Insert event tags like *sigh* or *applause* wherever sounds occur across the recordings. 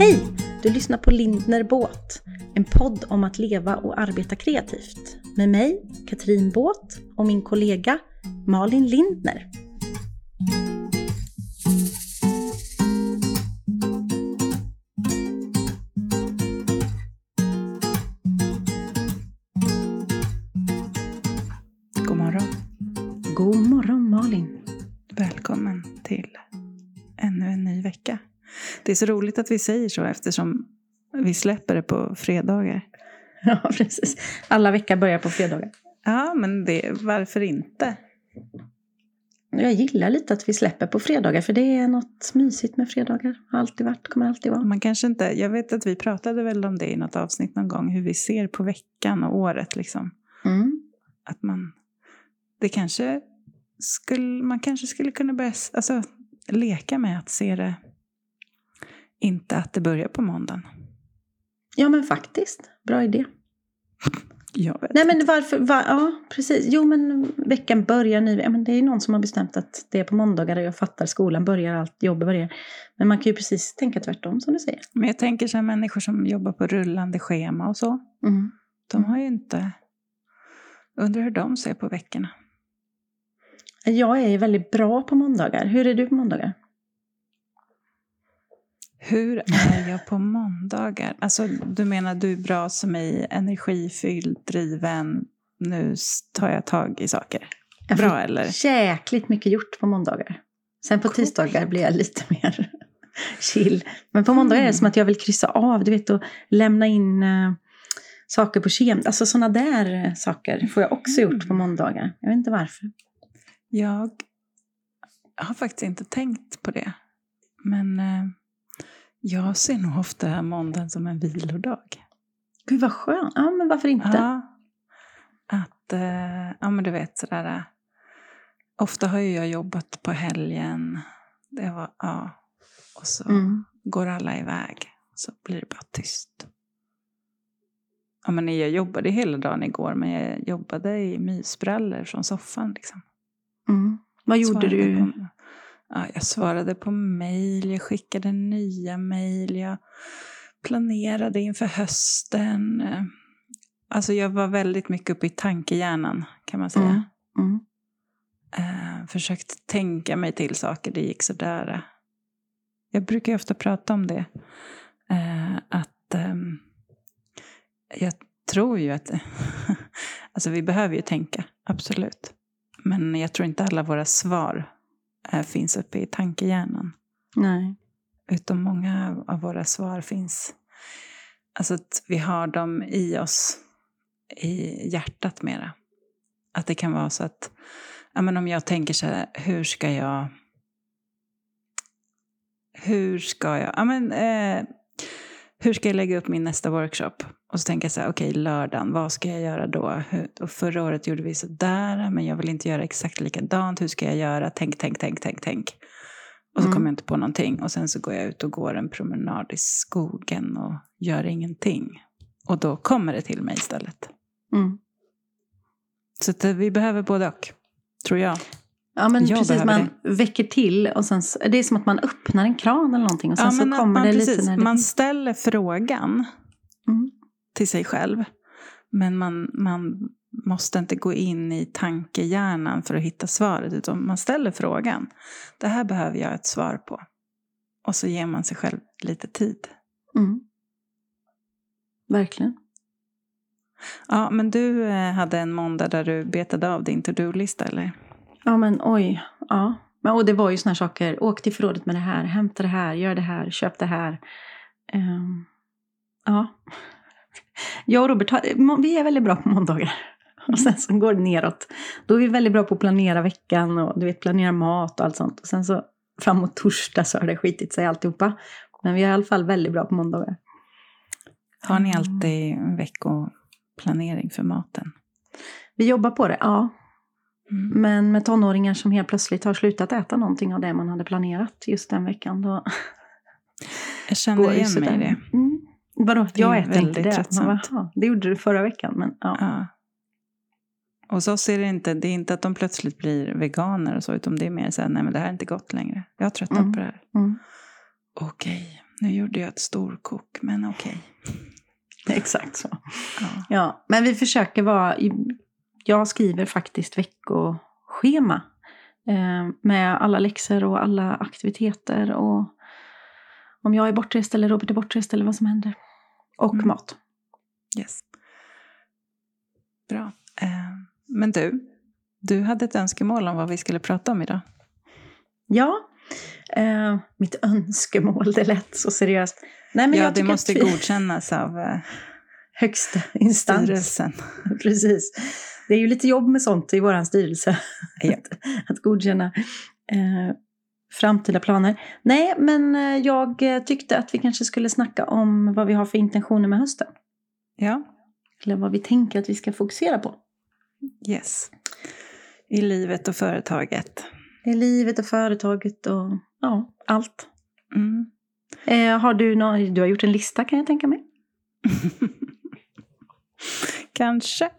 Hej! Du lyssnar på Lindner Båt, en podd om att leva och arbeta kreativt. Med mig, Katrin Båt och min kollega Malin Lindner. Det är så roligt att vi säger så eftersom vi släpper det på fredagar. *laughs* Ja, precis. Alla veckor börjar på fredagar. Ja, men det, varför inte? Jag gillar lite att vi släpper på fredagar för det är något mysigt med fredagar. Har alltid varit, kommer alltid vara. Man kanske inte, jag vet att vi pratade väl om det i något avsnitt någon gång, hur vi ser på veckan och året liksom. Mm. Att man, det kanske skulle, man kanske skulle kunna börja alltså, leka med att se det, inte att det börjar på måndagen. Ja men faktiskt, bra idé. *laughs* Jag vet Nej men varför, va, ja precis. Jo men veckan börjar nu. Ja, men det är någon som har bestämt att det är på måndagar jag fattar skolan börjar, allt jobbet börjar. Men man kan ju precis tänka tvärtom som du säger. Men jag tänker så här människor som jobbar på rullande schema och så. Mm. De har ju inte... Undrar hur de ser på veckorna. Jag är ju väldigt bra på måndagar. Hur är du på måndagar? Hur är jag på måndagar? Alltså, du menar du är bra som i energifylld, driven, nu tar jag tag i saker? Jag Bra får eller? jäkligt mycket gjort på måndagar. Sen på Coolt. tisdagar blir jag lite mer *laughs* chill. Men på måndagar är det som att jag vill kryssa av, du vet, och lämna in eh, saker på kem. Alltså sådana där eh, saker får jag också gjort på måndagar. Jag vet inte varför. Jag har faktiskt inte tänkt på det. Men eh, jag ser nog ofta måndagen som en vilodag. Gud vad skönt. Ja, men varför inte? Ja. Att, eh, ja men du vet sådär. eh, Ofta har ju jag jobbat på helgen. Det var, ja. Och så Mm. går alla iväg. Så blir det bara tyst. Ja men jag jobbade hela dagen igår. Men jag jobbade i mysbrallor från soffan liksom. Mm. Vad gjorde Svarade du? På, ja, jag svarade på mejl, jag skickade nya mejl, jag planerade inför hösten. Alltså jag var väldigt mycket uppe i tankehjärnan kan man säga. Mm. Mm. Eh, försökte tänka mig till saker, det gick sådär. Jag brukar ju ofta prata om det. Eh, att ehm, jag tror ju att, *laughs* alltså vi behöver ju tänka, absolut. Men jag tror inte alla våra svar finns uppe i tankehjärnan. Nej. Utan många av våra svar finns, alltså att vi har dem i oss, i hjärtat mera. Att det kan vara så att, ja men om jag tänker så här, hur ska jag, hur ska jag, ja men, eh, hur ska jag lägga upp min nästa workshop? Och så tänker jag så här, okej lördagen, vad ska jag göra då? Och förra året gjorde vi så där, men jag vill inte göra exakt likadant, hur ska jag göra? Tänk, tänk, tänk, tänk, tänk. Och så Mm. kommer jag inte på någonting. Och sen så går jag ut och går en promenad i skogen och gör ingenting. Och då kommer det till mig istället. Mm. Så att eh, vi behöver både och, tror jag. Ja men Jag precis, man väcker till och sen, det är som att man öppnar en kran eller någonting och sen Ja, så kommer man, det precis, lite när det... man ställer frågan Mm. Till sig själv. Men man, man måste inte gå in i tankehjärnan för att hitta svaret. Utan man ställer frågan. Det här behöver jag ett svar på. Och så ger man sig själv lite tid. Mm. Verkligen. Ja, men du eh, hade en måndag där du betade av din to-do-lista, eller? Ja men oj, ja. Men, och det var ju såna saker, åk till förrådet med det här, hämta det här, gör det här, köp det här. Ehm, ja. Jag och Robert, vi är väldigt bra på måndagar. Och sen så går det neråt. Då är vi väldigt bra på att planera veckan och du vet, planera mat och allt sånt. Och sen så framåt torsdag så har det skitit sig alltihopa. Men vi är i alla fall väldigt bra på måndagar. Har ni Mm. alltid en veckoplanering för maten? Vi jobbar på det, ja. Mm. Men med tonåringar som helt plötsligt har slutat äta någonting av det man hade planerat just den veckan, då Jag känner igen mig i det. Mm. Vadå, jag äter inte det. tröttsamt. Man bara, "Jaha, det gjorde du förra veckan, men ja. Ja. Och så ser det inte, det är inte att de plötsligt blir veganer och så, utan det är mer så här, nej men det här är inte gott längre. Jag har tröttnat Mm. på det här. Mm. Okej, Nu gjorde jag ett storkok, men okej. *laughs* Exakt så. Ja. Ja, men vi försöker vara... Jag skriver faktiskt veckoschema. Eh, med alla läxor och alla aktiviteter. Och om jag är bortrest eller Robert är bortrest eller vad som händer. Och Mm. mat. Yes. Bra. Eh, men du, du hade ett önskemål om vad vi skulle prata om idag. Ja, eh, mitt önskemål, det lät så seriöst. Nej, men ja, jag det måste vi, godkännas av eh, högsta instans. styrelsen. *laughs* Precis. Det är ju lite jobb med sånt i vår styrelse. Ja. att, *laughs* att godkänna eh, framtida planer. Nej, men eh, jag eh, tyckte att vi kanske skulle snacka om vad vi har för intentioner med hösten. Ja, Eller vad vi tänker att vi ska fokusera på. yes. I livet och företaget. I livet och företaget och ja, allt. Mm. Eh, har du, någon, du har gjort en lista kan jag tänka mig. *laughs* Kanske.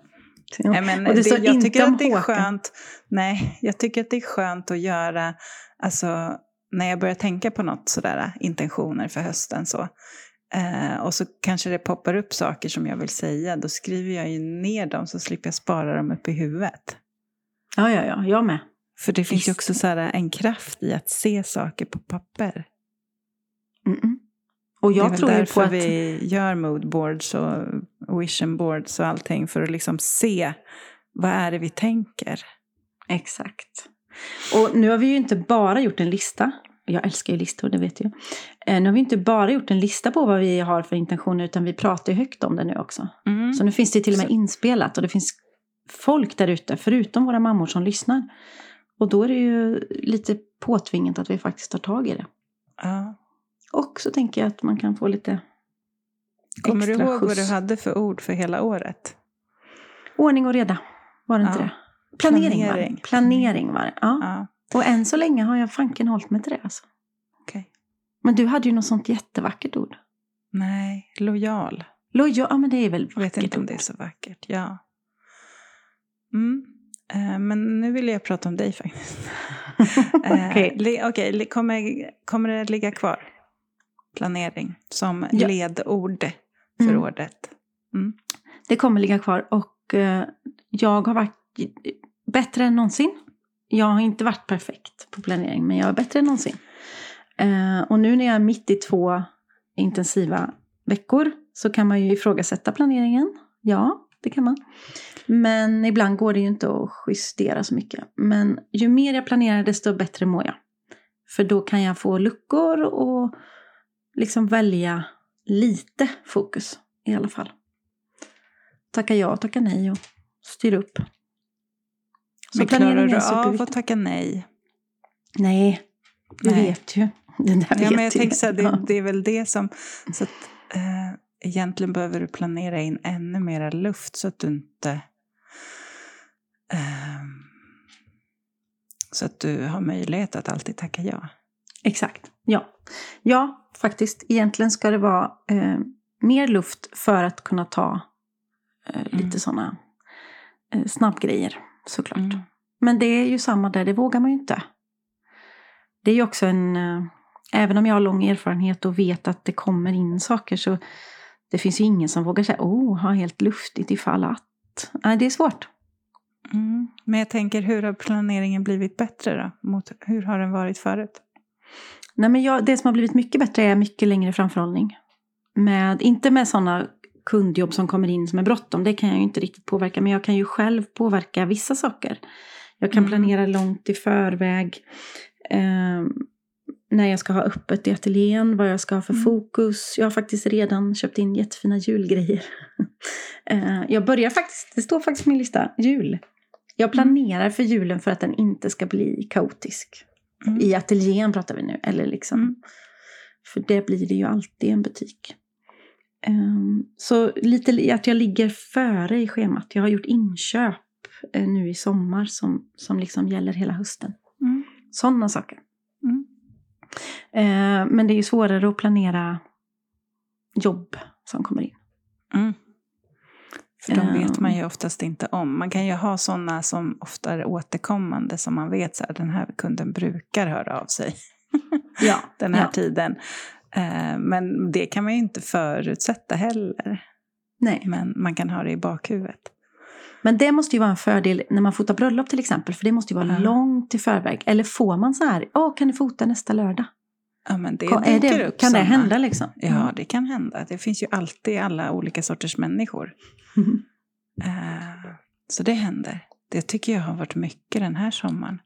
Ja. Nej, men det jag tycker att det är skönt. Nej, jag tycker att det är skönt att göra, alltså när jag börjar tänka på något sådär, intentioner för hösten så. Eh, och så kanske det poppar upp saker som jag vill säga, då skriver jag ju ner dem så slipper jag spara dem upp i huvudet. Ja, ja, ja, jag med. För det finns ju Visst. också så här en kraft i att se saker på papper. Mm-mm. Och det är jag väl tror ju därför att... vi gör moodboards och vision boards och allting, för att liksom se vad är det vi tänker. Exakt. Och nu har vi ju inte bara gjort en lista. Jag älskar ju listor, det vet jag. Eh, Nu har vi inte bara gjort en lista på vad vi har för intentioner, utan vi pratar ju högt om det nu också. Mm. Så nu finns det till och med inspelat och det finns folk där ute, förutom våra mammor som lyssnar. Och då är det ju lite påtvingat att vi faktiskt tar tag i det. Ja. Och så tänker jag att man kan få lite Kommer du ihåg vad du skjuts. hade för ord för hela året? Ordning och reda, var det inte Ja. det? Planering, var Planering. det. Planering var det. Ja. Ja, Och än så länge har jag fanken hållit mig till det. Alltså. okej. Men du hade ju något sånt jättevackert ord. Nej, lojal. Lojal, ja men det är väl Jag vet vackert inte om det är så vackert. Ja. Mm. Eh, Men nu vill jag prata om dig faktiskt. *laughs* Eh, Okej. Okej, li- kommer, kommer det ligga kvar? Planering som Ja. ledord för Mm. året. Mm. Det kommer ligga kvar och eh, jag har varit bättre än någonsin. Jag har inte varit perfekt på planering, men jag är bättre än någonsin. Eh, och nu när jag är mitt i två intensiva veckor så kan man ju ifrågasätta planeringen. Ja, det kan man. Men ibland går det ju inte att justera så mycket. Men ju mer jag planerar desto bättre mår jag. För då kan jag få luckor och liksom välja lite fokus i alla fall. Tacka ja, tacka nej och styra upp. Så Men klarar du av att tacka nej? Nej, du Nej. vet ju. *laughs* Det där Ja, vet men jag tänker så här, det, det är väl det som... Så att, eh, egentligen behöver du planera in ännu mera luft så att du inte... ehm, så att du har möjlighet att alltid tacka ja. Exakt, ja. Ja, faktiskt. Egentligen ska det vara eh, mer luft för att kunna ta eh, lite Mm. sådana eh, snabbgrejer, såklart. Mm. Men det är ju samma där, det vågar man ju inte. Det är ju också en... Eh, även om jag har lång erfarenhet och vet att det kommer in saker så det finns ju ingen som vågar säga oh, ha helt luftigt ifall att. Nej, det är svårt. Mm. Men jag tänker, hur har planeringen blivit bättre då? Mot, hur har den varit förut? Nej, men jag, det som har blivit mycket bättre är mycket längre framförhållning. Med, inte med sådana kundjobb som kommer in som är bråttom, det kan jag ju inte riktigt påverka. Men jag kan ju själv påverka vissa saker. Jag kan Mm. planera långt i förväg. Eh, när jag ska ha öppet i ateljén, vad jag ska ha för Mm. fokus. Jag har faktiskt redan köpt in jättefina julgrejer. *laughs* eh, jag börjar faktiskt, det står faktiskt på min lista, jul. Jag planerar för julen för att den inte ska bli kaotisk. Mm. I ateljén pratar vi nu. Eller liksom. Mm. För det blir det ju alltid en butik. Ehm, så lite li- att jag ligger före i schemat. Jag har gjort inköp eh, nu i sommar som, som liksom gäller hela hösten. Mm. Sådana saker. Mm. Ehm, men det är ju svårare att planera jobb som kommer in. Mm. För de vet man ju oftast inte om. Man kan ju ha sådana som ofta är återkommande som man vet så här, den här kunden brukar höra av sig *laughs* Ja, *laughs* den här ja. tiden. Eh, men det kan man ju inte förutsätta heller. Nej. Men man kan ha det i bakhuvudet. Men det måste ju vara en fördel när man fotar bröllop till exempel. För det måste ju vara Ja. långt i förväg. Eller får man så här, åh kan du fota nästa lördag? Ja, men det dyker det, upp kan det hända liksom? Ja, det kan hända. Det finns ju alltid alla olika sorters människor. Mm. *laughs* Eh, så det händer. Det tycker jag har varit mycket den här sommaren.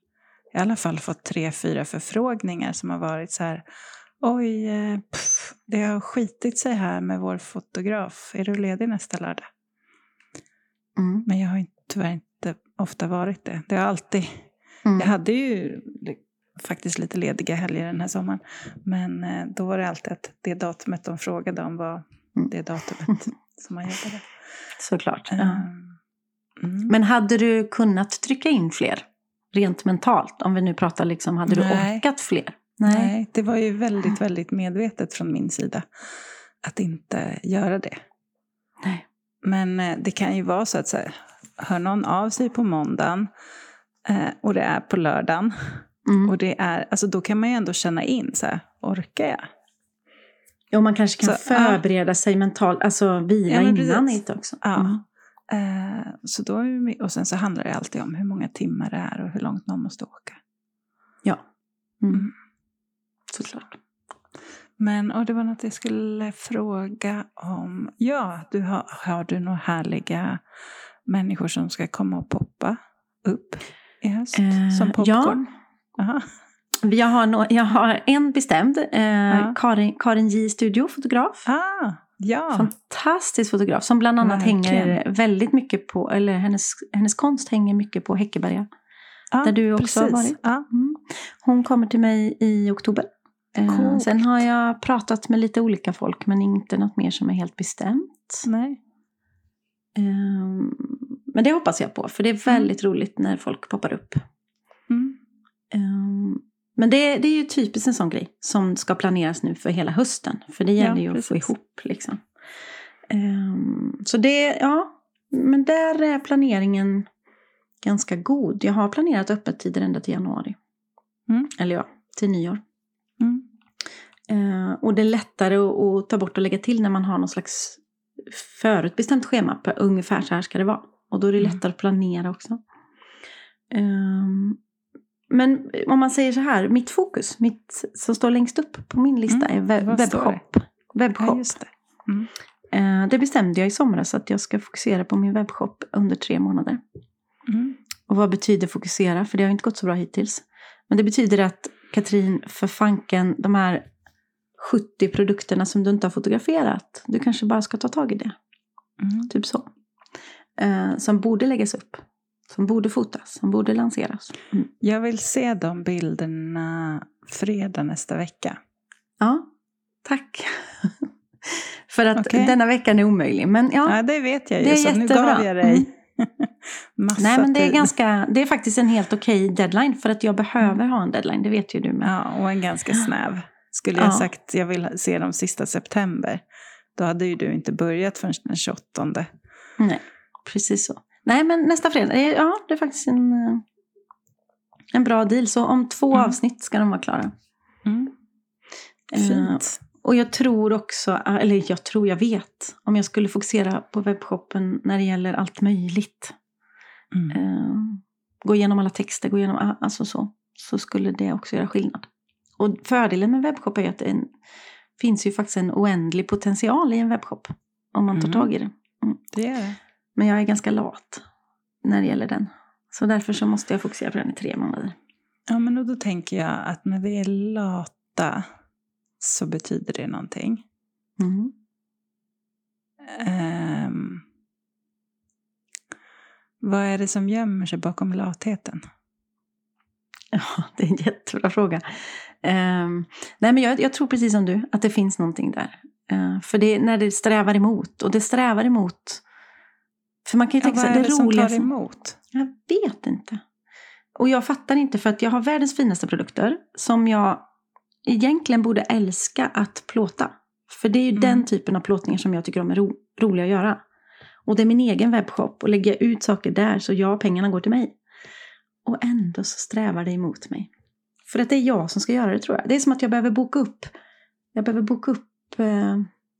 I alla fall fått tre, fyra förfrågningar som har varit så här. Oj, eh, pff, det har skitit sig här med vår fotograf. Är du ledig nästa lördag? Mm. Men jag har tyvärr inte ofta varit det. Det har alltid... Mm. Jag hade ju faktiskt lite lediga helger den här sommaren. Men eh, då var det alltid att det datumet de frågade om var Mm. det datumet *laughs* som man jobbade. Såklart. Ja. Um, mm. Men hade du kunnat trycka in fler? Rent mentalt, om vi nu pratar liksom, hade du Nej. orkat fler? Nej, det var ju väldigt, väldigt medvetet från min sida att inte göra det. Nej. Men eh, det kan ju vara så att så här, hör någon av sig på måndagen eh, och det är på lördagen Mm. och det är, alltså då kan man ju ändå känna in så här, orkar jag? Och man kanske kan Så, ja. förbereda sig mentalt, alltså vila Ja, innan lite också. Ja. Mm. Eh, så då är och sen så handlar det alltid om hur många timmar det är och hur långt man måste åka. Ja. Mm. Mm. Såklart. Men, och det var något jag skulle fråga om. Ja, du har, har du några härliga människor som ska komma och poppa upp i höst? Eh, som popcorn? Aha. Jag har, nå- jag har en bestämd, eh, Ja. Karin, Karin J Studio, fotograf. Ah, ja. Fantastisk fotograf som bland annat Verkligen. hänger väldigt mycket på, eller hennes, hennes konst hänger mycket på Häckeberga. ja, där du också har varit. Ja. Mm. Hon kommer till mig i oktober. Eh, sen har jag pratat med lite olika folk men inte något mer som är helt bestämt. Nej. Eh, men det hoppas jag på för det är väldigt roligt när folk poppar upp. Mm. Eh, men det, det är ju typiskt en sån grej som ska planeras nu för hela hösten. För det gäller Ja, ju att få precis. ihop liksom. Eh, så det, ja. Men där är planeringen ganska god. Jag har planerat öppettider ända till januari. Mm. Eller ja, till nyår. Mm. Eh, och det är lättare att, att ta bort och lägga till när man har någon slags förutbestämt schema. På ungefär så här ska det vara. Och då är det Mm. lättare att planera också. Ehm, men om man säger så här, mitt fokus, mitt som står längst upp på min lista Mm, är web- webbshop. Webbshop. Ja, det. Eh, det bestämde jag i somras att jag ska fokusera på min webbshop under tre månader. Mm. Och vad betyder fokusera? För det har inte gått så bra hittills. Men det betyder att Katrin, för fanken, de här 70 produkterna som du inte har fotograferat, du kanske bara ska ta tag i det. Mm. Typ så. Eh, som borde läggas upp. Som borde fotas, som borde lanseras. Mm. Jag vill se de bilderna fredag nästa vecka. Ja, tack. *laughs* för att Okej. denna veckan är omöjlig. Men ja, Ja, det vet jag ju. det är så nu jättebra. gav jag dig *laughs* massa nej men det är, tid. ganska, det är faktiskt en helt okej deadline. För att jag behöver ha en deadline, det vet ju du med. Ja, och en ganska snäv. Skulle jag Ja. sagt jag vill se dem sista september, då hade ju du inte börjat förrän den 28. Nej, precis så. Nej, men nästa fredag. eh, Ja, det är faktiskt en, eh, en bra deal. Så om två Mm. avsnitt ska de vara klara. Mm. Eh, Fint. Och jag tror också, eller jag tror jag vet, om jag skulle fokusera på webbshoppen när det gäller allt möjligt. Mm. Eh, gå igenom alla texter, gå igenom, alltså så. Så skulle det också göra skillnad. Och fördelen med webbshop är att det en, finns ju faktiskt en oändlig potential i en webbshop. Om man tar Mm. tag i det. Det är det. Men jag är ganska lat när det gäller den. Så därför så måste jag fokusera på den i tre månader. Ja, men då tänker jag att när vi är lata så betyder det någonting. Mm. Ehm, vad är det som gömmer sig bakom latheten? Ja, det är en jättebra fråga. Ehm, nej, men jag, jag tror precis som du att det finns någonting där. Eh, för det är när det strävar emot. Och det strävar emot... För man kan ju Ja, tänka vad sig, är det det som tar emot? Jag vet inte. Och jag fattar inte för att jag har världens finaste produkter som jag egentligen borde älska att plåta. För det är ju Mm. den typen av plåtningar som jag tycker om är ro, roliga att göra. Och det är min egen webbshop och lägger jag ut saker där så ja, pengarna går till mig. Och ändå så strävar det emot mig. För att det är jag som ska göra det tror jag. Det är som att jag behöver boka upp Jag behöver boka upp eh,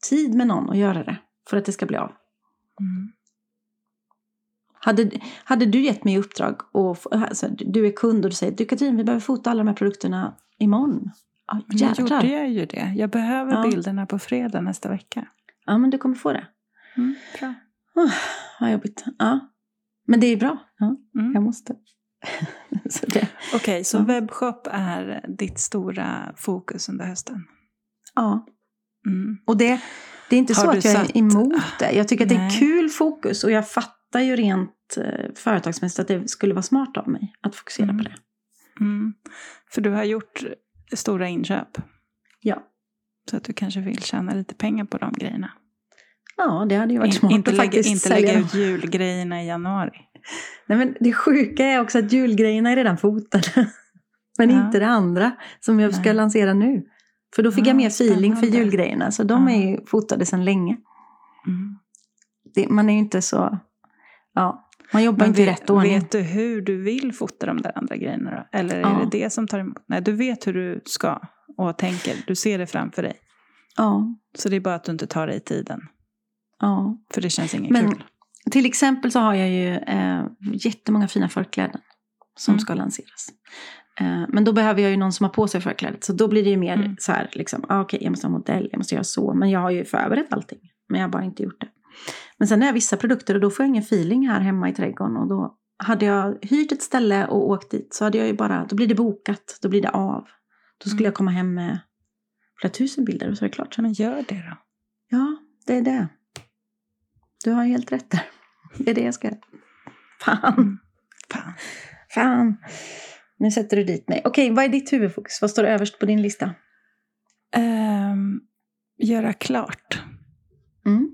tid med någon och göra det. För att det ska bli av. Mm. Hade, hade du gett mig uppdrag och alltså, du är kund och du säger du Katrin vi behöver fota alla de här produkterna imorgon. Ja, nu jädrar. gjorde jag ju det. Jag behöver Ja. bilderna på fredag nästa vecka. Ja men du kommer få det. Mm, bra. Oh, vad jobbigt. Ja. Men det är bra. Ja, Mm. jag måste. *laughs* Okej, så Ja. webbshop är ditt stora fokus under hösten? ja. Mm. Och det, det är inte Har så att jag satt- är emot det. Jag tycker att det är Nej. kul fokus och jag fattar ju rent eh, företagsmässigt att det skulle vara smart av mig att fokusera Mm. på det. Mm. För du har gjort stora inköp. Ja. Så att du kanske vill tjäna lite pengar på de grejerna. Ja, det hade ju varit In, smart inte att lägga, faktiskt inte sälja lägga ut julgrejerna i januari. Nej, men det sjuka är också att julgrejerna är redan fotade. *laughs* Men Ja. inte det andra som jag ska Nej. lansera nu. För då fick Ja, jag mer feeling för julgrejerna. Så de Ja. är ju fotade sedan länge. Mm. Det, man är ju inte så... Ja, man jobbar inte i rätt ordning. vet du hur du vill fota de där andra grejerna då? Eller är Ja. det det som tar emot? Nej, du vet hur du ska och tänker. Du ser det framför dig. Ja, Så det är bara att du inte tar dig tiden. ja. För det känns inget Men- kul. Till exempel så har jag ju eh, jättemånga fina förkläden som Mm. ska lanseras. Eh, men då behöver jag ju någon som har på sig förklädet. Så då blir det ju mer Mm. så här, liksom, ah, okej jag måste ha modell, jag måste göra så. Men jag har ju förberett allting. Men jag har bara inte gjort det. Men sen är det vissa produkter och då får jag ingen feeling här hemma i trädgården. Och då hade jag hyrt ett ställe och åkt dit så hade jag ju bara, då blir det bokat, då blir det av. Då skulle Mm. jag komma hem med flera tusen bilder och så är det klart. Men gör det då. Ja, det är det. Du har helt rätt där. Det är det jag ska göra. Fan, Mm. Fan. fan. Nu sätter du dit mig. Okej, vad är ditt huvudfokus? Vad står överst på din lista? Ehm, göra klart. Mm.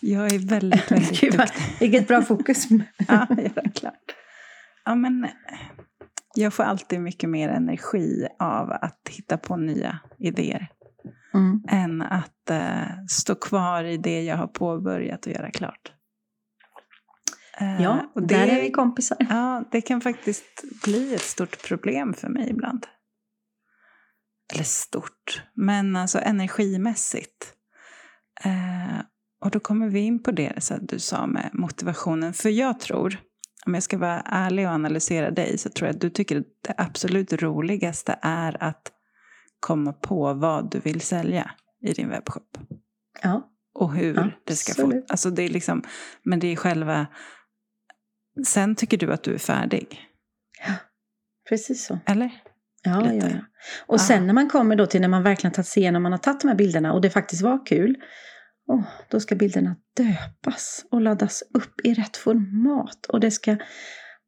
Jag är väldigt, *laughs* väldigt Gud, duktig. vilket bra fokus. *laughs* Ja, göra klart. Ja, men eh, jag får alltid mycket mer energi av att hitta på nya idéer. Mm. än att eh, stå kvar i det jag har påbörjat och göra klart. Eh, Ja, och där är vi kompisar. Ja, det kan faktiskt bli ett stort problem för mig ibland. Eller stort, men alltså energimässigt. Eh, och då kommer vi in på det så att du sa med motivationen. För jag tror, om jag ska vara ärlig och analysera dig, så tror jag att du tycker att det absolut roligaste är att komma på vad du vill sälja i din webbshop. Ja. Och hur det ska få... Alltså det är liksom, men det är själva... Sen tycker du att du är färdig, Precis så. eller? Ja, Lite. ja, ja. Och Ja. sen när man kommer då till när man verkligen tagit sig igenom, man har tagit de här bilderna och det faktiskt var kul. Åh, då ska bilderna döpas och laddas upp i rätt format. Och det ska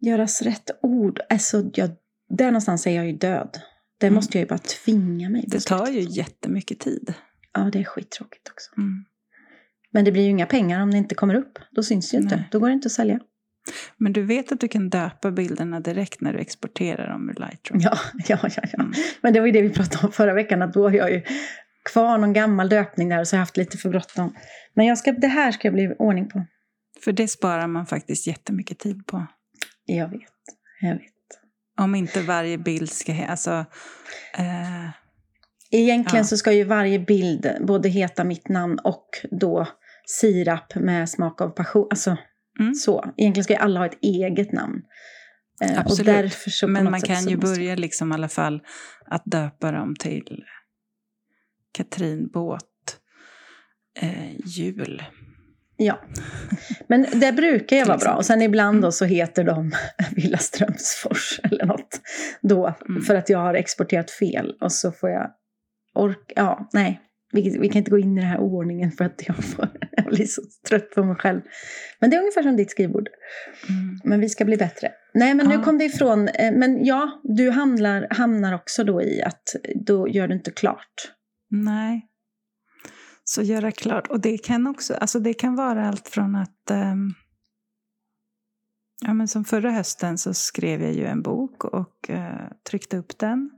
göras rätt ord. Alltså, jag, där någonstans är jag ju död. Det Mm. måste jag ju bara tvinga mig Det tar ju jättemycket tid. Ja, det är skittråkigt också. Mm. Men det blir ju inga pengar om det inte kommer upp. Då syns det ju inte. Nej. Då går det inte att sälja. Men du vet att du kan döpa bilderna direkt när du exporterar dem ur Lightroom? Ja, *laughs* ja, ja. ja. Mm. Men det var ju det vi pratade om förra veckan. Att då har jag ju kvar någon gammal döpning där och så har jag haft lite för bråttom. Men jag ska, det här ska jag bli ordning på. För det sparar man faktiskt jättemycket tid på. Jag vet. Jag vet. Om inte varje bild ska... Alltså, eh, Egentligen Ja. så ska ju varje bild både heta mitt namn och då sirap med smak av passion. Alltså Mm. så. Egentligen ska ju alla ha ett eget namn. Eh, Absolut. men man kan ju börja liksom i alla fall att döpa dem till Katrin Båt eh, jul. Ja. Men det brukar jag Till vara bra. Och sen ibland Mm. då så heter de *laughs* Villa Strömsfors *laughs* eller något. Då, Mm. för att jag har exporterat fel. Och så får jag orka, ja, nej. Vi, vi kan inte gå in i den här ordningen för att jag, får, *laughs* jag blir så trött på mig själv. Men det är ungefär som ditt skrivbord. Mm. Men vi ska bli bättre. Nej, men nu Ja. kom det ifrån. eh, Men ja, du hamnar, hamnar också då i att då gör du inte klart. Nej. Så göra klart. Och det kan också, alltså det kan vara allt från att ehm, Ja, men som förra hösten så skrev jag ju en bok och eh, tryckte upp den.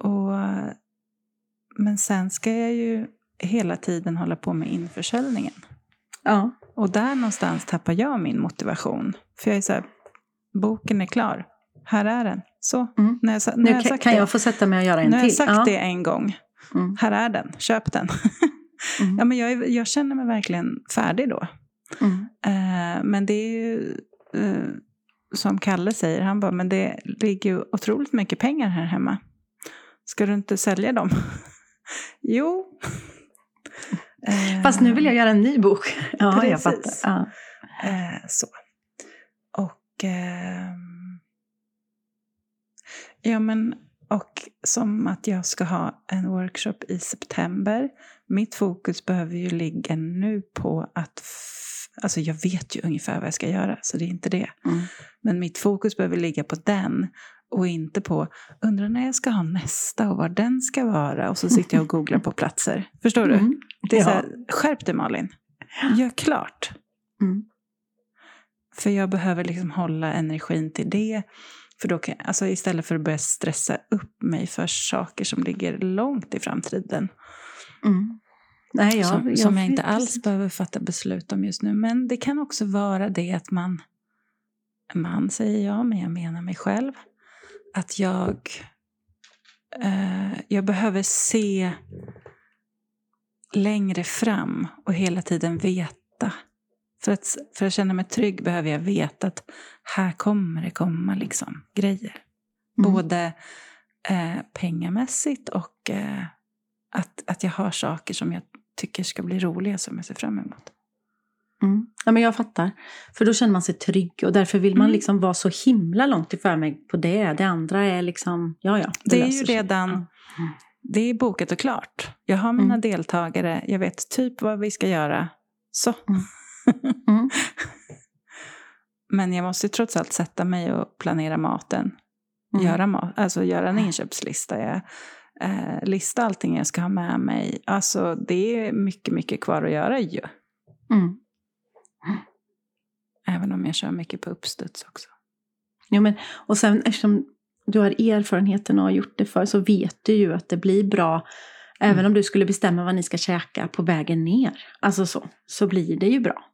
Och, eh, men sen ska jag ju hela tiden hålla på med införsäljningen. Ja, Och där någonstans tappar jag min motivation. För jag är så här, boken är klar. Här är den. Så, Mm. när jag, när nu jag kan, kan jag få sätta mig och göra en nu har jag till. sagt ja. det en gång. Mm. Här är den, köp den. *laughs* Mm. ja, men jag, jag känner mig verkligen färdig då. Mm. Eh, men det är ju eh, som Kalle säger, han bara, men det ligger ju otroligt mycket pengar här hemma. Ska du inte sälja dem? *laughs* jo. *laughs* Fast nu vill jag göra en ny bok. Ja, jag fattar. Precis. Ja. Eh, så. Och... ehm, ja, men... Och som att jag ska ha en workshop i september. Mitt fokus behöver ju ligga nu på att... Alltså jag vet ju ungefär vad jag ska göra, så det är inte det. Mm. Men mitt fokus behöver ligga på den och inte på undrar när jag ska ha nästa och var den ska vara. Och så sitter jag och googlar på platser. Förstår du? Mm. Det är så Ja. här, skärp dig Malin. Gör klart. Mm. För jag behöver liksom hålla energin till det. För då kan, alltså istället för att börja stressa upp mig för saker som ligger långt i framtiden. Mm. Nej, jag, som, som jag inte alls precis. behöver fatta beslut om just nu. Men det kan också vara det att man, man säger jag, men jag menar mig själv. Att jag, eh, jag behöver se längre fram och hela tiden veta. För att, för att känna mig trygg behöver jag veta att här kommer det komma liksom grejer. Mm. Både eh, pengamässigt och eh, att, att jag har saker som jag tycker ska bli roliga som jag ser fram emot. Mm. Ja, men jag fattar. För då känner man sig trygg och därför vill man Mm. liksom vara så himla långt i förväg på det. Det andra är liksom, ja ja. Det är löser ju redan, Ja. det är bokat och klart. Jag har mina Mm. deltagare, jag vet typ vad vi ska göra. Så. Mm. *laughs* Men jag måste ju trots allt sätta mig och planera maten. Mm. Göra, ma- alltså göra en inköpslista. Jag, eh, lista allting jag ska ha med mig. Alltså det är mycket, mycket kvar att göra ju. Mm. Även om jag kör mycket på uppstuds också. Jo, men, och sen eftersom du har erfarenheten och har gjort det för så vet du ju att det blir bra. Även Mm. om du skulle bestämma vad ni ska käka på vägen ner. Alltså så. Så blir det ju bra.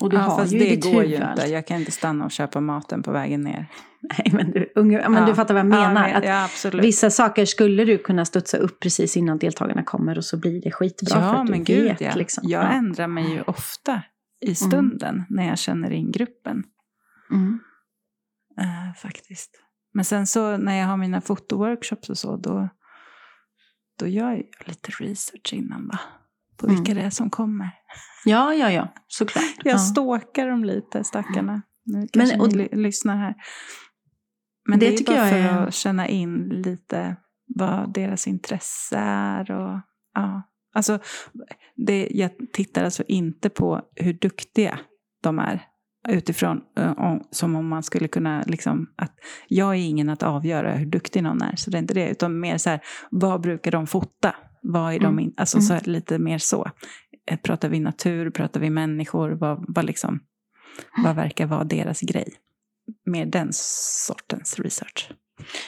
Och du ja, har fast ju det ditt går ju inte. Jag kan inte stanna och köpa maten på vägen ner. Nej, men, du, unge, men Ja. du fattar vad jag menar. Ja, att ja absolut. Vissa saker skulle du kunna studsa upp precis innan deltagarna kommer och så blir det skitbra för ja, att du men gud vet. ja. Liksom. Jag ja. ändrar mig ju ofta i stunden när jag känner in gruppen. Mm. Eh, faktiskt. Men sen så när jag har mina fotoworkshops och så, då, då gör jag lite research innan va? På Mm. vilka det är som kommer. ja, ja, ja, såklart. *laughs* Jag ja. stalkar dem lite, stackarna. Nu Men- kanske och- ni ly- lyssnar här. Men det, Det är tycker bara jag för är- att känna in lite vad deras intresse är. Och, ja. alltså, det, jag tittar alltså inte på hur duktiga de är. Utifrån, om- som om man skulle kunna, liksom, att jag är ingen att avgöra hur duktig någon är. Så det är inte det, utan mer så här, vad brukar de fota? Vad är de Mm. in, alltså så här, lite mer så. Eh, Pratar vi natur, pratar vi människor, vad, vad, liksom, vad verkar vara deras grej? Mer den sortens research.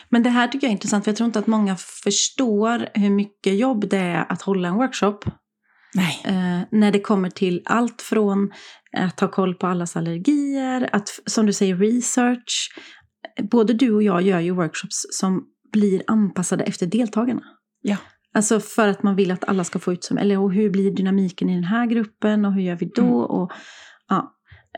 Men det här tycker jag är intressant, för jag tror inte att många förstår hur mycket jobb det är att hålla en workshop. Nej. Eh, när det kommer till allt från att ha koll på allas allergier, att som du säger research. Både du och jag gör ju workshops som blir anpassade efter deltagarna. Ja. Alltså för att man vill att alla ska få ut som, eller och hur blir dynamiken i den här gruppen och hur gör vi då? Mm. Och, ja.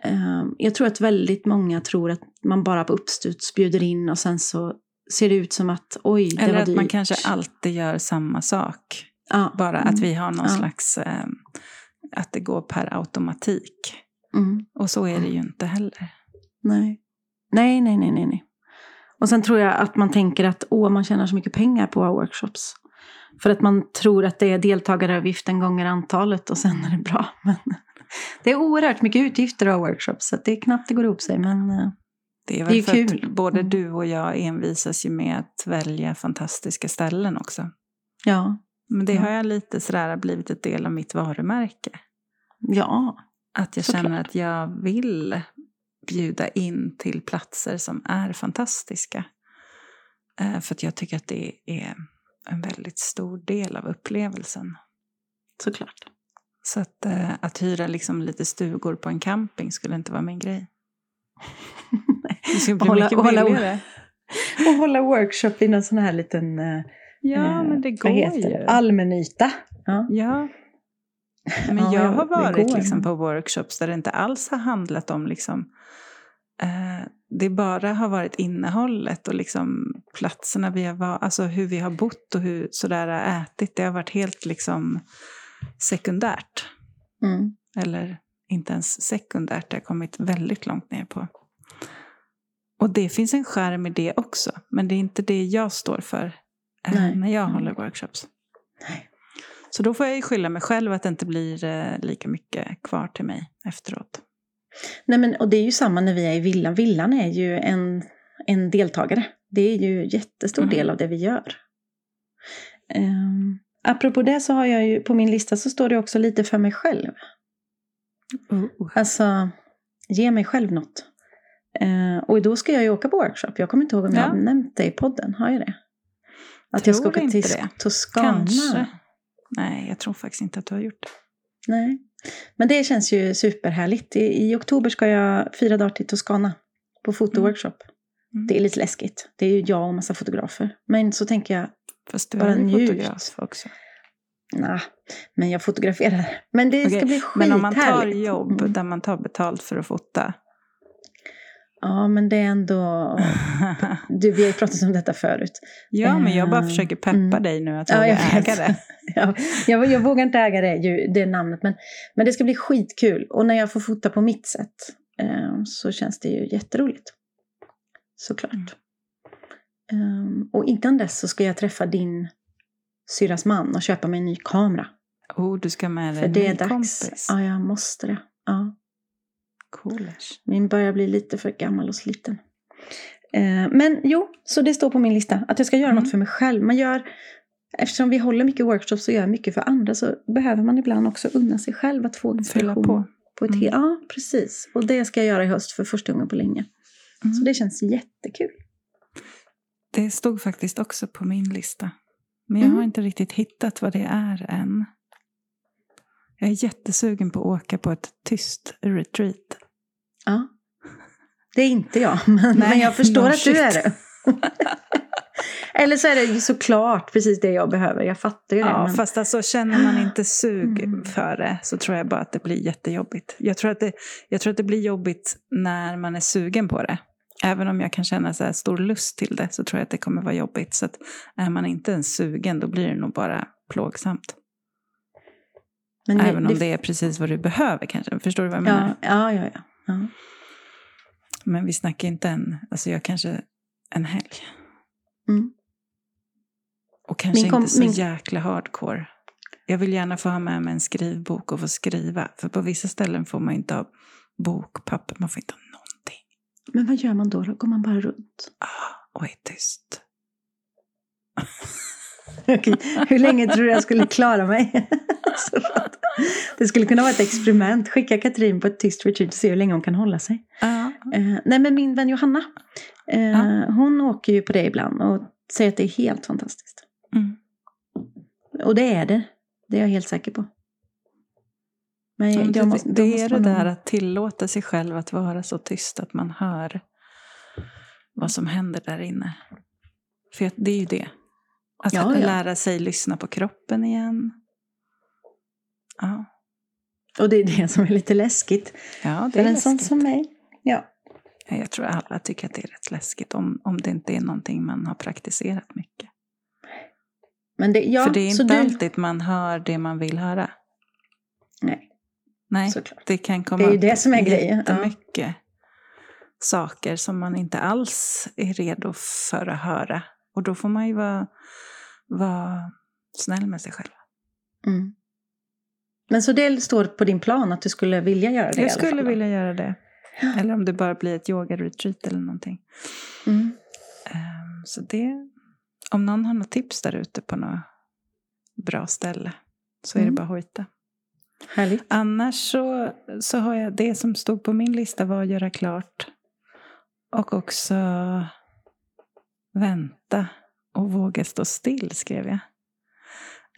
Eh, jag tror att väldigt många tror att man bara på uppstuds bjuder in och sen så ser det ut som att oj, det Eller var att dyrt. man kanske alltid gör samma sak. ja. Bara att vi har någon Ja. slags, eh, att det går per automatik. Mm. Och så är det ju inte heller. Nej. nej, nej, nej, nej, nej. Och sen tror jag att man tänker att åh, man tjänar så mycket pengar på våra workshops. För att man tror att det är deltagaravgiften gånger antalet och sen är det bra. *laughs* Men det är oerhört mycket utgifter av workshops så att det är knappt det går ihop sig. Men eh, Det är Det är väl för kul. att både Mm. du och jag envisas ju med att välja fantastiska ställen också. ja, Men det Ja. har jag lite sådär blivit ett del av mitt varumärke. ja, Att jag känner att jag vill bjuda in till platser som är fantastiska. Eh, För att jag tycker att det är en väldigt stor del av upplevelsen. såklart. Så att, eh, att hyra liksom lite stugor på en camping skulle inte vara min grej. *laughs* Det skulle bli Hålla- mycket hålla- billigare. *laughs* Och hålla workshop i någon sån här liten eh, Ja, eh, men det går ju. Allmännyta. Ja. Ja. *laughs* Men Ja, jag ja, har varit liksom på workshops där det inte alls har handlat om liksom, eh, det bara har varit innehållet och liksom platserna vi har varit, alltså hur vi har bott och hur sådär har ätit. Det har varit helt liksom sekundärt. Mm. Eller inte ens sekundärt, det har kommit väldigt långt ner på. Och det finns en skärm i det också, men det är inte det jag står för eh, Nej. när jag håller workshops. Nej. Så då får jag ju skylla mig själv att det inte blir eh, lika mycket kvar till mig efteråt. Nej, men, och det är ju samma när vi är i villan. Villan är ju en, en deltagare. Det är ju en jättestor Mm. del av det vi gör. Um, apropå det så har jag ju på min lista så står det också lite för mig själv. Alltså, ge mig själv något. Eh, och då ska jag ju åka på workshop. Jag kommer inte ihåg om jag Ja. har nämnt det i podden. Har jag det? Att jag ska Tror åka till. Toscana. Kanske. Nej, jag tror faktiskt inte att du har gjort det. Nej. Men det känns ju superhärligt. I, I oktober ska jag fyra dagar till Toscana på fotoworkshop. Mm. Det är lite läskigt. Det är ju jag och massa fotografer. Men så tänker jag, Fast du Bara är ju njut. fotograf också. nah, men jag fotograferar. Men det ska Okej, bli skithärligt. Men om man tar jobb Mm. där man tar betalt för att fota. Ja, men det är ändå... *laughs* Du, vi har ju pratat om detta förut. ja, men jag bara Eh, försöker peppa mm. dig nu att Ja, våga jag vet. äga *laughs* det. Ja, jag, jag vågar inte äga det, ju, det namnet, men, men det ska bli skitkul. Och när jag får fota på mitt sätt eh, så känns det ju jätteroligt. Såklart. Mm. Och innan dess så ska jag träffa din syrras man och köpa mig en ny kamera. Oh, du ska med dig För det är dags. kompis. Ja, jag måste det. Ja. Coolers. Min börjar bli lite för gammal och sliten. Eh, men jo, så det står på min lista. Att jag ska göra Mm. något för mig själv. Man gör, eftersom vi håller mycket workshops och gör mycket för andra så behöver man ibland också unna sig själv att få Fylla inspiration. på. på ett Mm. Ja, precis. Och det ska jag göra i höst för första gången på länge. Mm. Så det känns jättekul. Det stod faktiskt också på min lista. Men jag Mm. har inte riktigt hittat vad det är än. Jag är jättesugen på att åka på ett tyst retreat. Ja. Det är inte jag, *laughs* men, Nej, men jag förstår att du är det. *laughs* Eller så är det ju såklart precis det jag behöver. Jag fattar ju det. Ja, men... fast alltså känner man inte sug Mm. för det så tror jag bara att det blir jättejobbigt. Jag tror, att det, jag tror att det blir jobbigt när man är sugen på det. Även om jag kan känna så stor lust till det så tror jag att det kommer vara jobbigt. Så att är man inte ens sugen då blir det nog bara plågsamt. men Även om det är precis vad du behöver kanske. Förstår du vad jag menar? Ja, ja, ja. Ja. Men vi snackar inte en, alltså jag kanske en helg. Mm. Och kanske Min kom- inte så min- jäkla hardcore. Jag vill gärna få ha med mig en skrivbok och få skriva. För på vissa ställen får man inte ha bok, papper, man får inte ha någonting. Men vad gör man då? då? Går man bara runt? Ah, och är tyst. *laughs* Okej, Hur länge tror du jag skulle klara mig? *laughs* *laughs* Det skulle kunna vara ett experiment. Skicka Katrin på ett tyst retreat och se hur länge hon kan hålla sig. Ja. Eh, nej, men min vän Johanna, eh, hon åker ju på det ibland och säger att det är helt fantastiskt. Mm. Och det är det. Det är jag helt säker på. Men jag, det, jag måste, det är det där att tillåta sig själv att vara så tyst att man hör vad som händer där inne. För det är ju det. Att Ja, ja. lära sig lyssna på kroppen igen. Ja, Och det är det som är lite läskigt. ja det För är en sån som mig. Ja. Ja, Jag tror alla tycker att det är rätt läskigt om, om det inte är någonting man har praktiserat mycket. Men det, ja, För det är inte du, alltid man hör det man vill höra. Nej, Nej, såklart. det kan komma Det är ju det som är grejen, ja. jättemycket saker som man inte alls är redo för att höra. Och då får man ju vara, vara snäll med sig själv. Mm. Men så det står på din plan att du skulle vilja göra det Jag skulle vilja göra det. Ja. Eller om det bara blir ett yoga-retreat eller någonting. Mm. Ehm, Så det, om någon har något tips där ute på något bra ställe så är Mm. det bara att hojta. Härligt. Annars så, så har jag det som stod på min lista var att göra klart. Och också vänta och våga stå still skrev jag.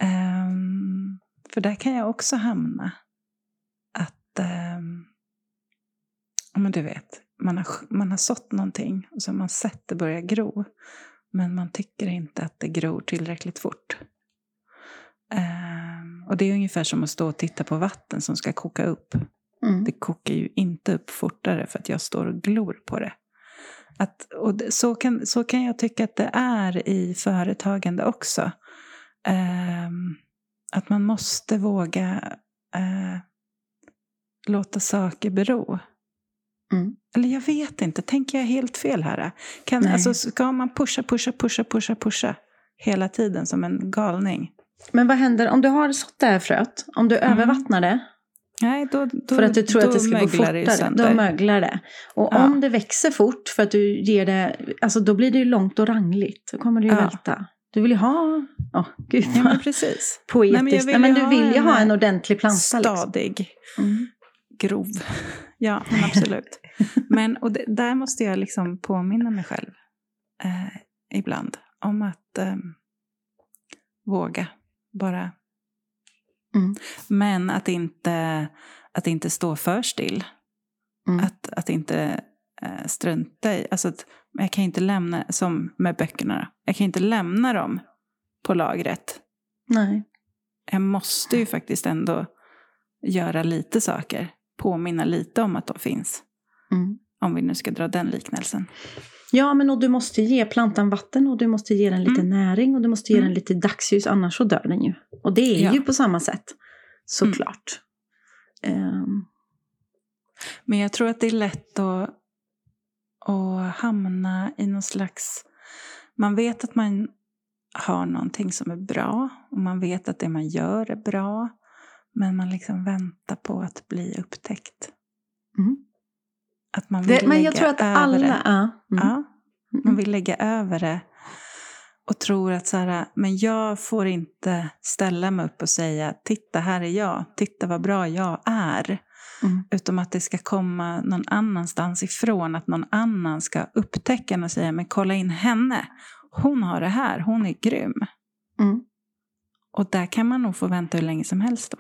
Ehm, för där kan jag också hamna. Att, um, ja men du vet, man har, man har sått någonting och så har man sett det börja gro. Men man tycker inte att det gror tillräckligt fort. Ehm, och det är ungefär som att stå och titta på vatten som ska koka upp. Mm. Det kokar ju inte upp fortare för att jag står och glor på det. Att, och så, kan, så kan jag tycka att det är i företagande också. Ehm, att man måste våga eh, låta saker bero. Mm. Eller jag vet inte, tänker jag helt fel här? Kan, Nej. alltså, ska man pusha, pusha, pusha, pusha, pusha hela tiden som en galning? Men vad händer om du har sått det här fröet? Om du Mm. övervattnar det Nej, då, då, för att du tror att det ska gå fortare, då möglar det. Och Ja. om det växer fort för att du ger det, alltså då blir det ju långt och rangligt. Då kommer det ju Ja. välta. Du vill ju ha, åh gud Ja, men precis. poetiskt. Nej, Nej, men men, vill ju du vill ju ha en ordentlig planta. Liksom. Stadig, Mm. grov. Ja, men absolut. Men och det, där måste jag liksom påminna mig själv eh, ibland om att eh, våga bara. Mm. Men att inte, att inte stå för still. Mm. Att, att inte eh, strunta i. Alltså att, jag kan inte lämna, som med böckerna, jag kan inte lämna dem på lagret. Nej. Jag måste ju faktiskt ändå göra lite saker. Påminna lite om att de finns. Mm. Om vi nu ska dra den liknelsen. Ja, men och du måste ge plantan vatten och du måste ge den lite Mm. näring och du måste ge Mm. den lite dagsljus, annars så dör den ju. Och det är Ja. Mm. ju på samma sätt, såklart. Ehm, Men jag tror att det är lätt att, att hamna i någon slags... Man vet att man har någonting som är bra och man vet att det man gör är bra. Men man liksom väntar på att bli upptäckt. Mm. Att man vill det, men jag tror att alla... det. Ja. Mm. Ja, man vill lägga över det. Och tror att så här, men jag får inte ställa mig upp och säga titta här är jag, titta vad bra jag är. Mm. Utom att det ska komma någon annanstans ifrån, att någon annan ska upptäcka den och säga men kolla in henne. Hon har det här, hon är grym. Mm. Och där kan man nog få vänta hur länge som helst då.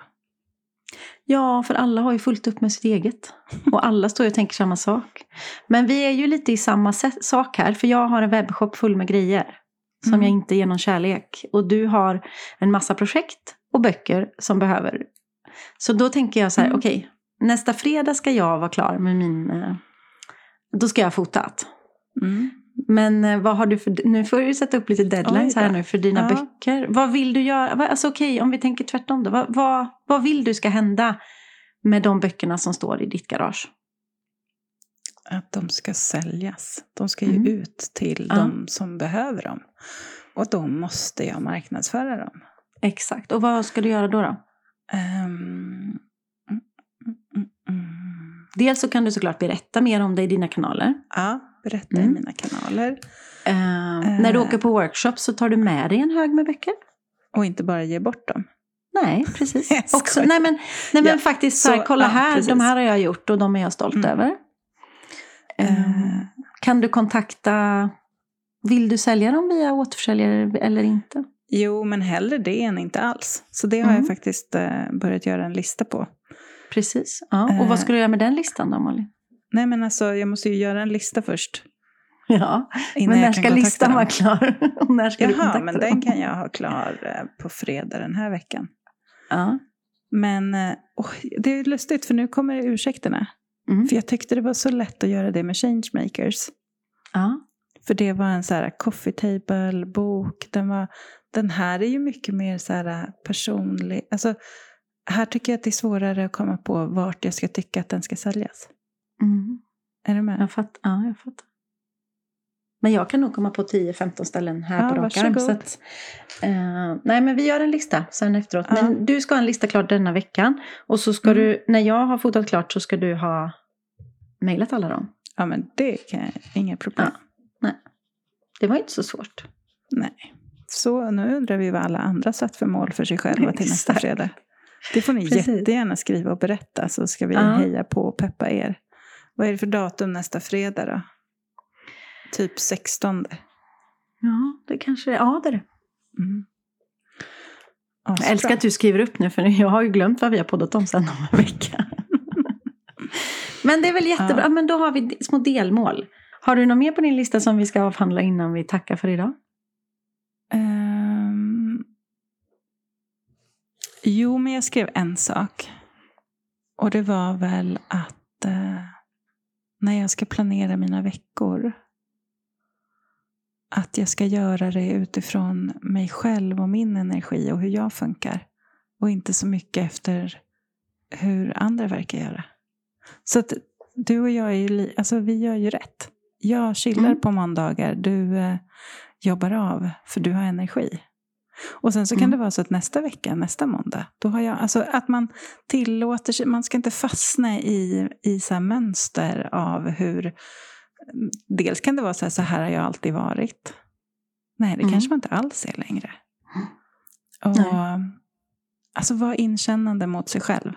Ja, för alla har ju fullt upp med sitt eget. Och alla står ju och tänker samma sak. Men vi är ju lite i samma sak här. För jag har en webbshop full med grejer. Som Mm. jag inte ger någon kärlek. Och du har en massa projekt och böcker som behöver. Så då tänker jag så här, Mm. okej. Nästa fredag ska jag vara klar med min... eh, Då ska jag ha fotat. Mm. Men eh, vad har du för... Nu får du sätta upp lite deadlines Oj här nu för dina Ja. böcker. Vad vill du göra? Alltså okej, om vi tänker tvärtom då. Vad, vad, vad vill du ska hända med de böckerna som står i ditt garage? Att de ska säljas. De ska ju Mm. ut till Ja. de som behöver dem. Och då måste jag marknadsföra dem. Exakt. Och vad ska du göra då? då? Ehm, mm. Dels så kan du såklart berätta mer om det i dina kanaler. Ja, berätta i Mm. mina kanaler. Eh, Eh. När du åker på workshops så tar du med dig en hög med böcker? Och inte bara ge bort dem. Nej, *laughs* precis. Också, nej men, nej, men Ja, faktiskt så här, kolla ja, här, precis. de här har jag gjort och de är jag stolt Mm. över. Eh, Eh, Kan du kontakta, vill du sälja dem via återförsäljare eller inte? jo, men hellre det än inte alls. Så det har Mm. jag faktiskt eh, börjat göra en lista på. Precis. Ja. Och Eh. vad ska du göra med den listan då Molly? Nej, men alltså jag måste ju göra en lista först. Ja, Innan men när ska listan dem. vara klar? *laughs* Och när ska Jaha, men dem? den kan jag ha klar eh, på fredag den här veckan. Ja. Men eh, åh, det är lustigt för nu kommer ursäkterna. Mm. För jag tyckte det var så lätt att göra det med Changemakers. ja. För det var en så här coffee table bok. Den, var, den här är ju mycket mer så här personlig. Alltså, här tycker jag att det är svårare att komma på vart jag ska tycka att den ska säljas. Mm. Är du med? Jag fattar. Ja, jag fattar. Men jag kan nog komma på 10-15 ställen här Ja, på rak arm. Så att, eh, nej, men vi gör en lista sen efteråt. Ja. Men du ska ha en lista klar denna veckan. Och så ska Mm. du, när jag har fotat klart så ska du ha mejlat alla dem. Ja, men det kan jag, inga problem. Det var inte så svårt. Nej. Så nu undrar vi vad alla andra satt för mål för sig själva till nästa fredag. Det får ni *laughs* Precis. jättegärna skriva och berätta så ska vi Ja. heja på och peppa er. Vad är det för datum nästa fredag då? Typ 16. Ja, det kanske det Ja, det är det. Mm. Jag Asbra. älskar att du skriver upp nu, för *laughs* jag har ju glömt vad vi har poddat om sen om en vecka. *laughs* men det är väl jättebra. Ja. Men då har vi små delmål. Har du något mer på din lista som vi ska avhandla innan vi tackar för idag? Jo, men jag skrev en sak. Och det var väl att uh, när jag ska planera mina veckor att jag ska göra det utifrån mig själv och min energi och hur jag funkar. Och inte så mycket efter hur andra verkar göra. Så att du och jag är ju, alltså vi gör ju rätt. Jag chillar mm. på måndagar, du eh, jobbar av för du har energi. Och sen så kan mm. det vara så att nästa vecka, nästa måndag, då har jag, alltså att man tillåter sig, man ska inte fastna i, i så mönster av hur, dels kan det vara så här, så här har jag alltid varit. Nej, det mm. kanske man inte alls är längre. Och, Nej. Alltså vara inkännande mot sig själv.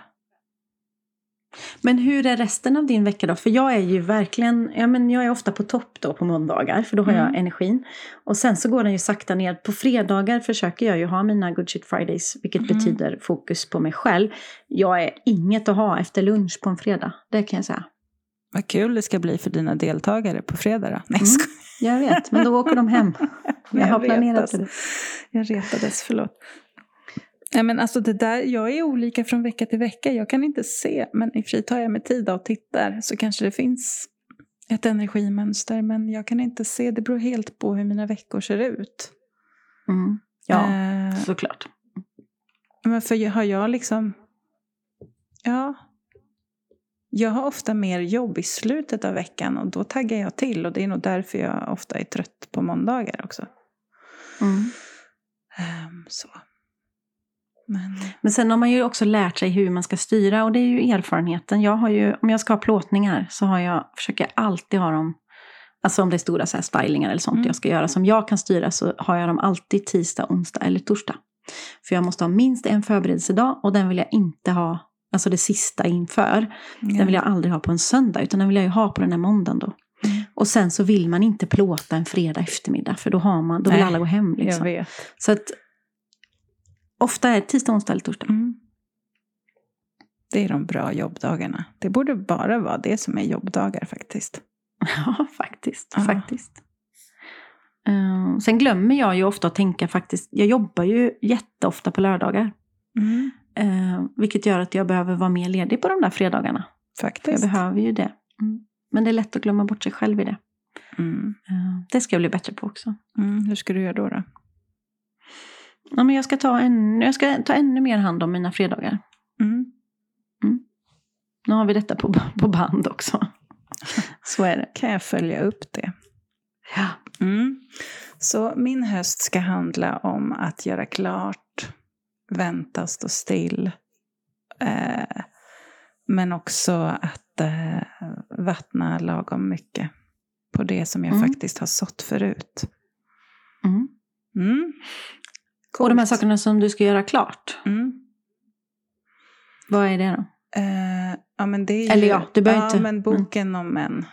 Men hur är resten av din vecka då? För jag är ju verkligen, ja men jag är ofta på topp då på måndagar för då har mm. jag energin. Och sen så går den ju sakta ner. På fredagar försöker jag ju ha mina good shit fridays, vilket mm. betyder fokus på mig själv. Jag är inget att ha efter lunch på en fredag, det kan jag säga. Vad kul det ska bli för dina deltagare på fredag då. Nej, mm, jag vet, men då åker de hem. Jag, *laughs* jag har planerat för det. Jag retades, förlåt. Nej, men alltså det där, jag är olika från vecka till vecka. Jag kan inte se, men i och för sig tar jag mig tid och tittar så kanske det finns ett energimönster. Men jag kan inte se, det beror helt på hur mina veckor ser ut. Mm. Ja, eh, såklart. Men för har jag liksom, ja, jag har ofta mer jobb i slutet av veckan och då taggar jag till. Och det är nog därför jag ofta är trött på måndagar också. Mm. Um, så. Men... Men sen har man ju också lärt sig hur man ska styra och det är ju erfarenheten. Jag har ju, om jag ska ha plåtningar så har jag, försöker jag alltid ha dem, alltså om det är stora så här stylingar eller sånt mm. jag ska göra som jag kan styra så har jag dem alltid tisdag, onsdag eller torsdag. För jag måste ha minst en förberedelsedag och den vill jag inte ha, alltså det sista inför. Mm. Den vill jag aldrig ha på en söndag utan den vill jag ju ha på den här måndagen då. Mm. Och sen så vill man inte plåta en fredag eftermiddag för då, har man, då vill Nej, alla gå hem. Liksom. Så att Ofta är det tisdag, onsdag eller torsdag. Mm. Det är de bra jobbdagarna. Det borde bara vara det som är jobbdagar faktiskt. *laughs* Ja, faktiskt. Ja. faktiskt. Uh, sen glömmer jag ju ofta att tänka faktiskt. Jag jobbar ju jätteofta på lördagar. Mm. Uh, vilket gör att jag behöver vara mer ledig på de där fredagarna. Faktiskt. jag behöver ju det. Mm. Men det är lätt att glömma bort sig själv i det. Mm. Uh, det ska jag bli bättre på också. Mm, hur ska du göra då? då? Ja, men jag, ska ta en, jag ska ta ännu mer hand om mina fredagar. Mm. Mm. Nu har vi detta på, på band också. *laughs* Så är det. Kan jag följa upp det? Ja. Mm. Så min höst ska handla om att göra klart, vänta, stå still. Eh, men också att eh, vattna lagom mycket på det som jag mm. faktiskt har sått förut. Mm. Mm. Coolt. Och de här sakerna som du ska göra klart. Mm. Vad är det då? Uh, ja, men det är ju, Eller ja, du behöver ja, inte. men boken mm. om män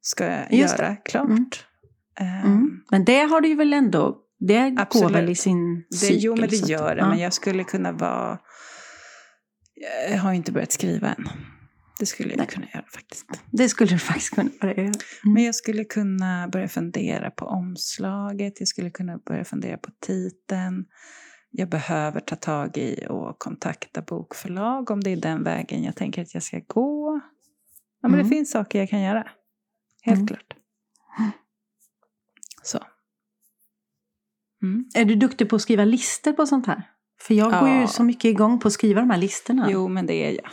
ska jag Just göra det. klart. Mm. Um, men det har du ju väl ändå, det absolut. går väl i sin cykel? jo, men det gör det. Ja. Men jag skulle kunna vara, jag har inte börjat skriva än. Det skulle jag Nej. kunna göra faktiskt. Det skulle du *laughs* faktiskt kunna börja göra. Mm. Men jag skulle kunna börja fundera på omslaget, jag skulle kunna börja fundera på titeln. Jag behöver ta tag i och kontakta bokförlag om det är den vägen jag tänker att jag ska gå. Ja, men mm. det finns saker jag kan göra. Helt mm. klart. Så. Mm. Är du duktig på att skriva listor på sånt här? För jag går ju så mycket igång på att skriva de här listorna. Jo, men det är jag.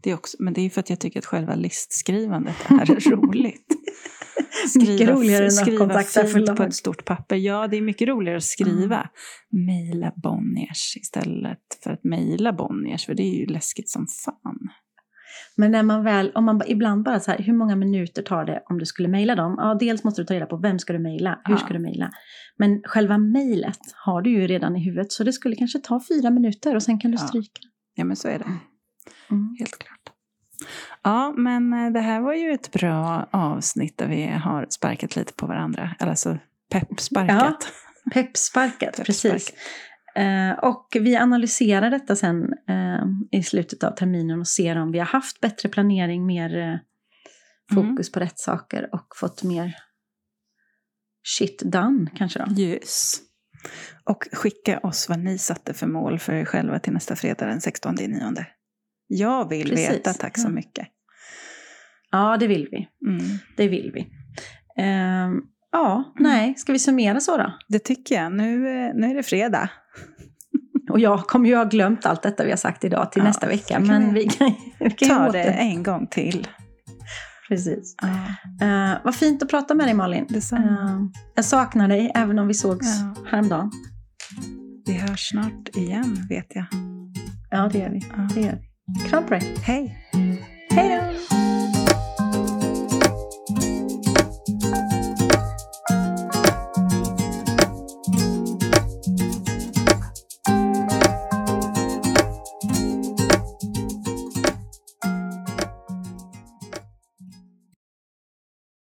Det är också, men det är för att jag tycker att själva listskrivandet är *laughs* roligt. Skriva, mycket roligare än att kontakta fint på ett stort papper. Ja, det är mycket roligare att skriva. Mm. Mejla Bonniers istället för att mejla Bonniers, för det är ju läskigt som fan. Men när man väl, om man ibland bara så här, hur många minuter tar det om du skulle mejla dem? Ja, dels måste du ta reda på vem ska du mejla, hur ja. ska du mejla? Men själva mejlet har du ju redan i huvudet, så det skulle kanske ta fyra minuter och sen kan du stryka. Ja, men så är det. Mm. Helt klart. Ja, men eh, det här var ju ett bra avsnitt där vi har sparkat lite på varandra. Alltså peppsparkat. Ja, peppsparkat, *laughs* precis. Uh, och vi analyserar detta sen uh, i slutet av terminen och ser om vi har haft bättre planering, mer uh, fokus på rätt saker och fått mer shit done kanske då. Yes. Och skicka oss vad ni satte för mål för er själva till nästa fredag den 16 9. Jag vill Precis. veta, tack så mycket. Ja, det vill vi. Mm. Det vill vi. Ehm, ja, nej, ska vi summera så då? Det tycker jag. Nu, eh, nu är det fredag. Och jag kommer ju ha glömt allt detta vi har sagt idag till Ja, nästa vecka. Men vi vi kan, vi kan ju Ta det en gång till. Precis. Ja, Uh, vad fint att prata med dig Malin. detsamma. Eh, jag saknar dig även om vi sågs Ja. häromdagen. Vi hörs snart igen, vet jag. Ja, det gör vi. Ja. Det gör vi. Kram på dig. Hej! Hej då!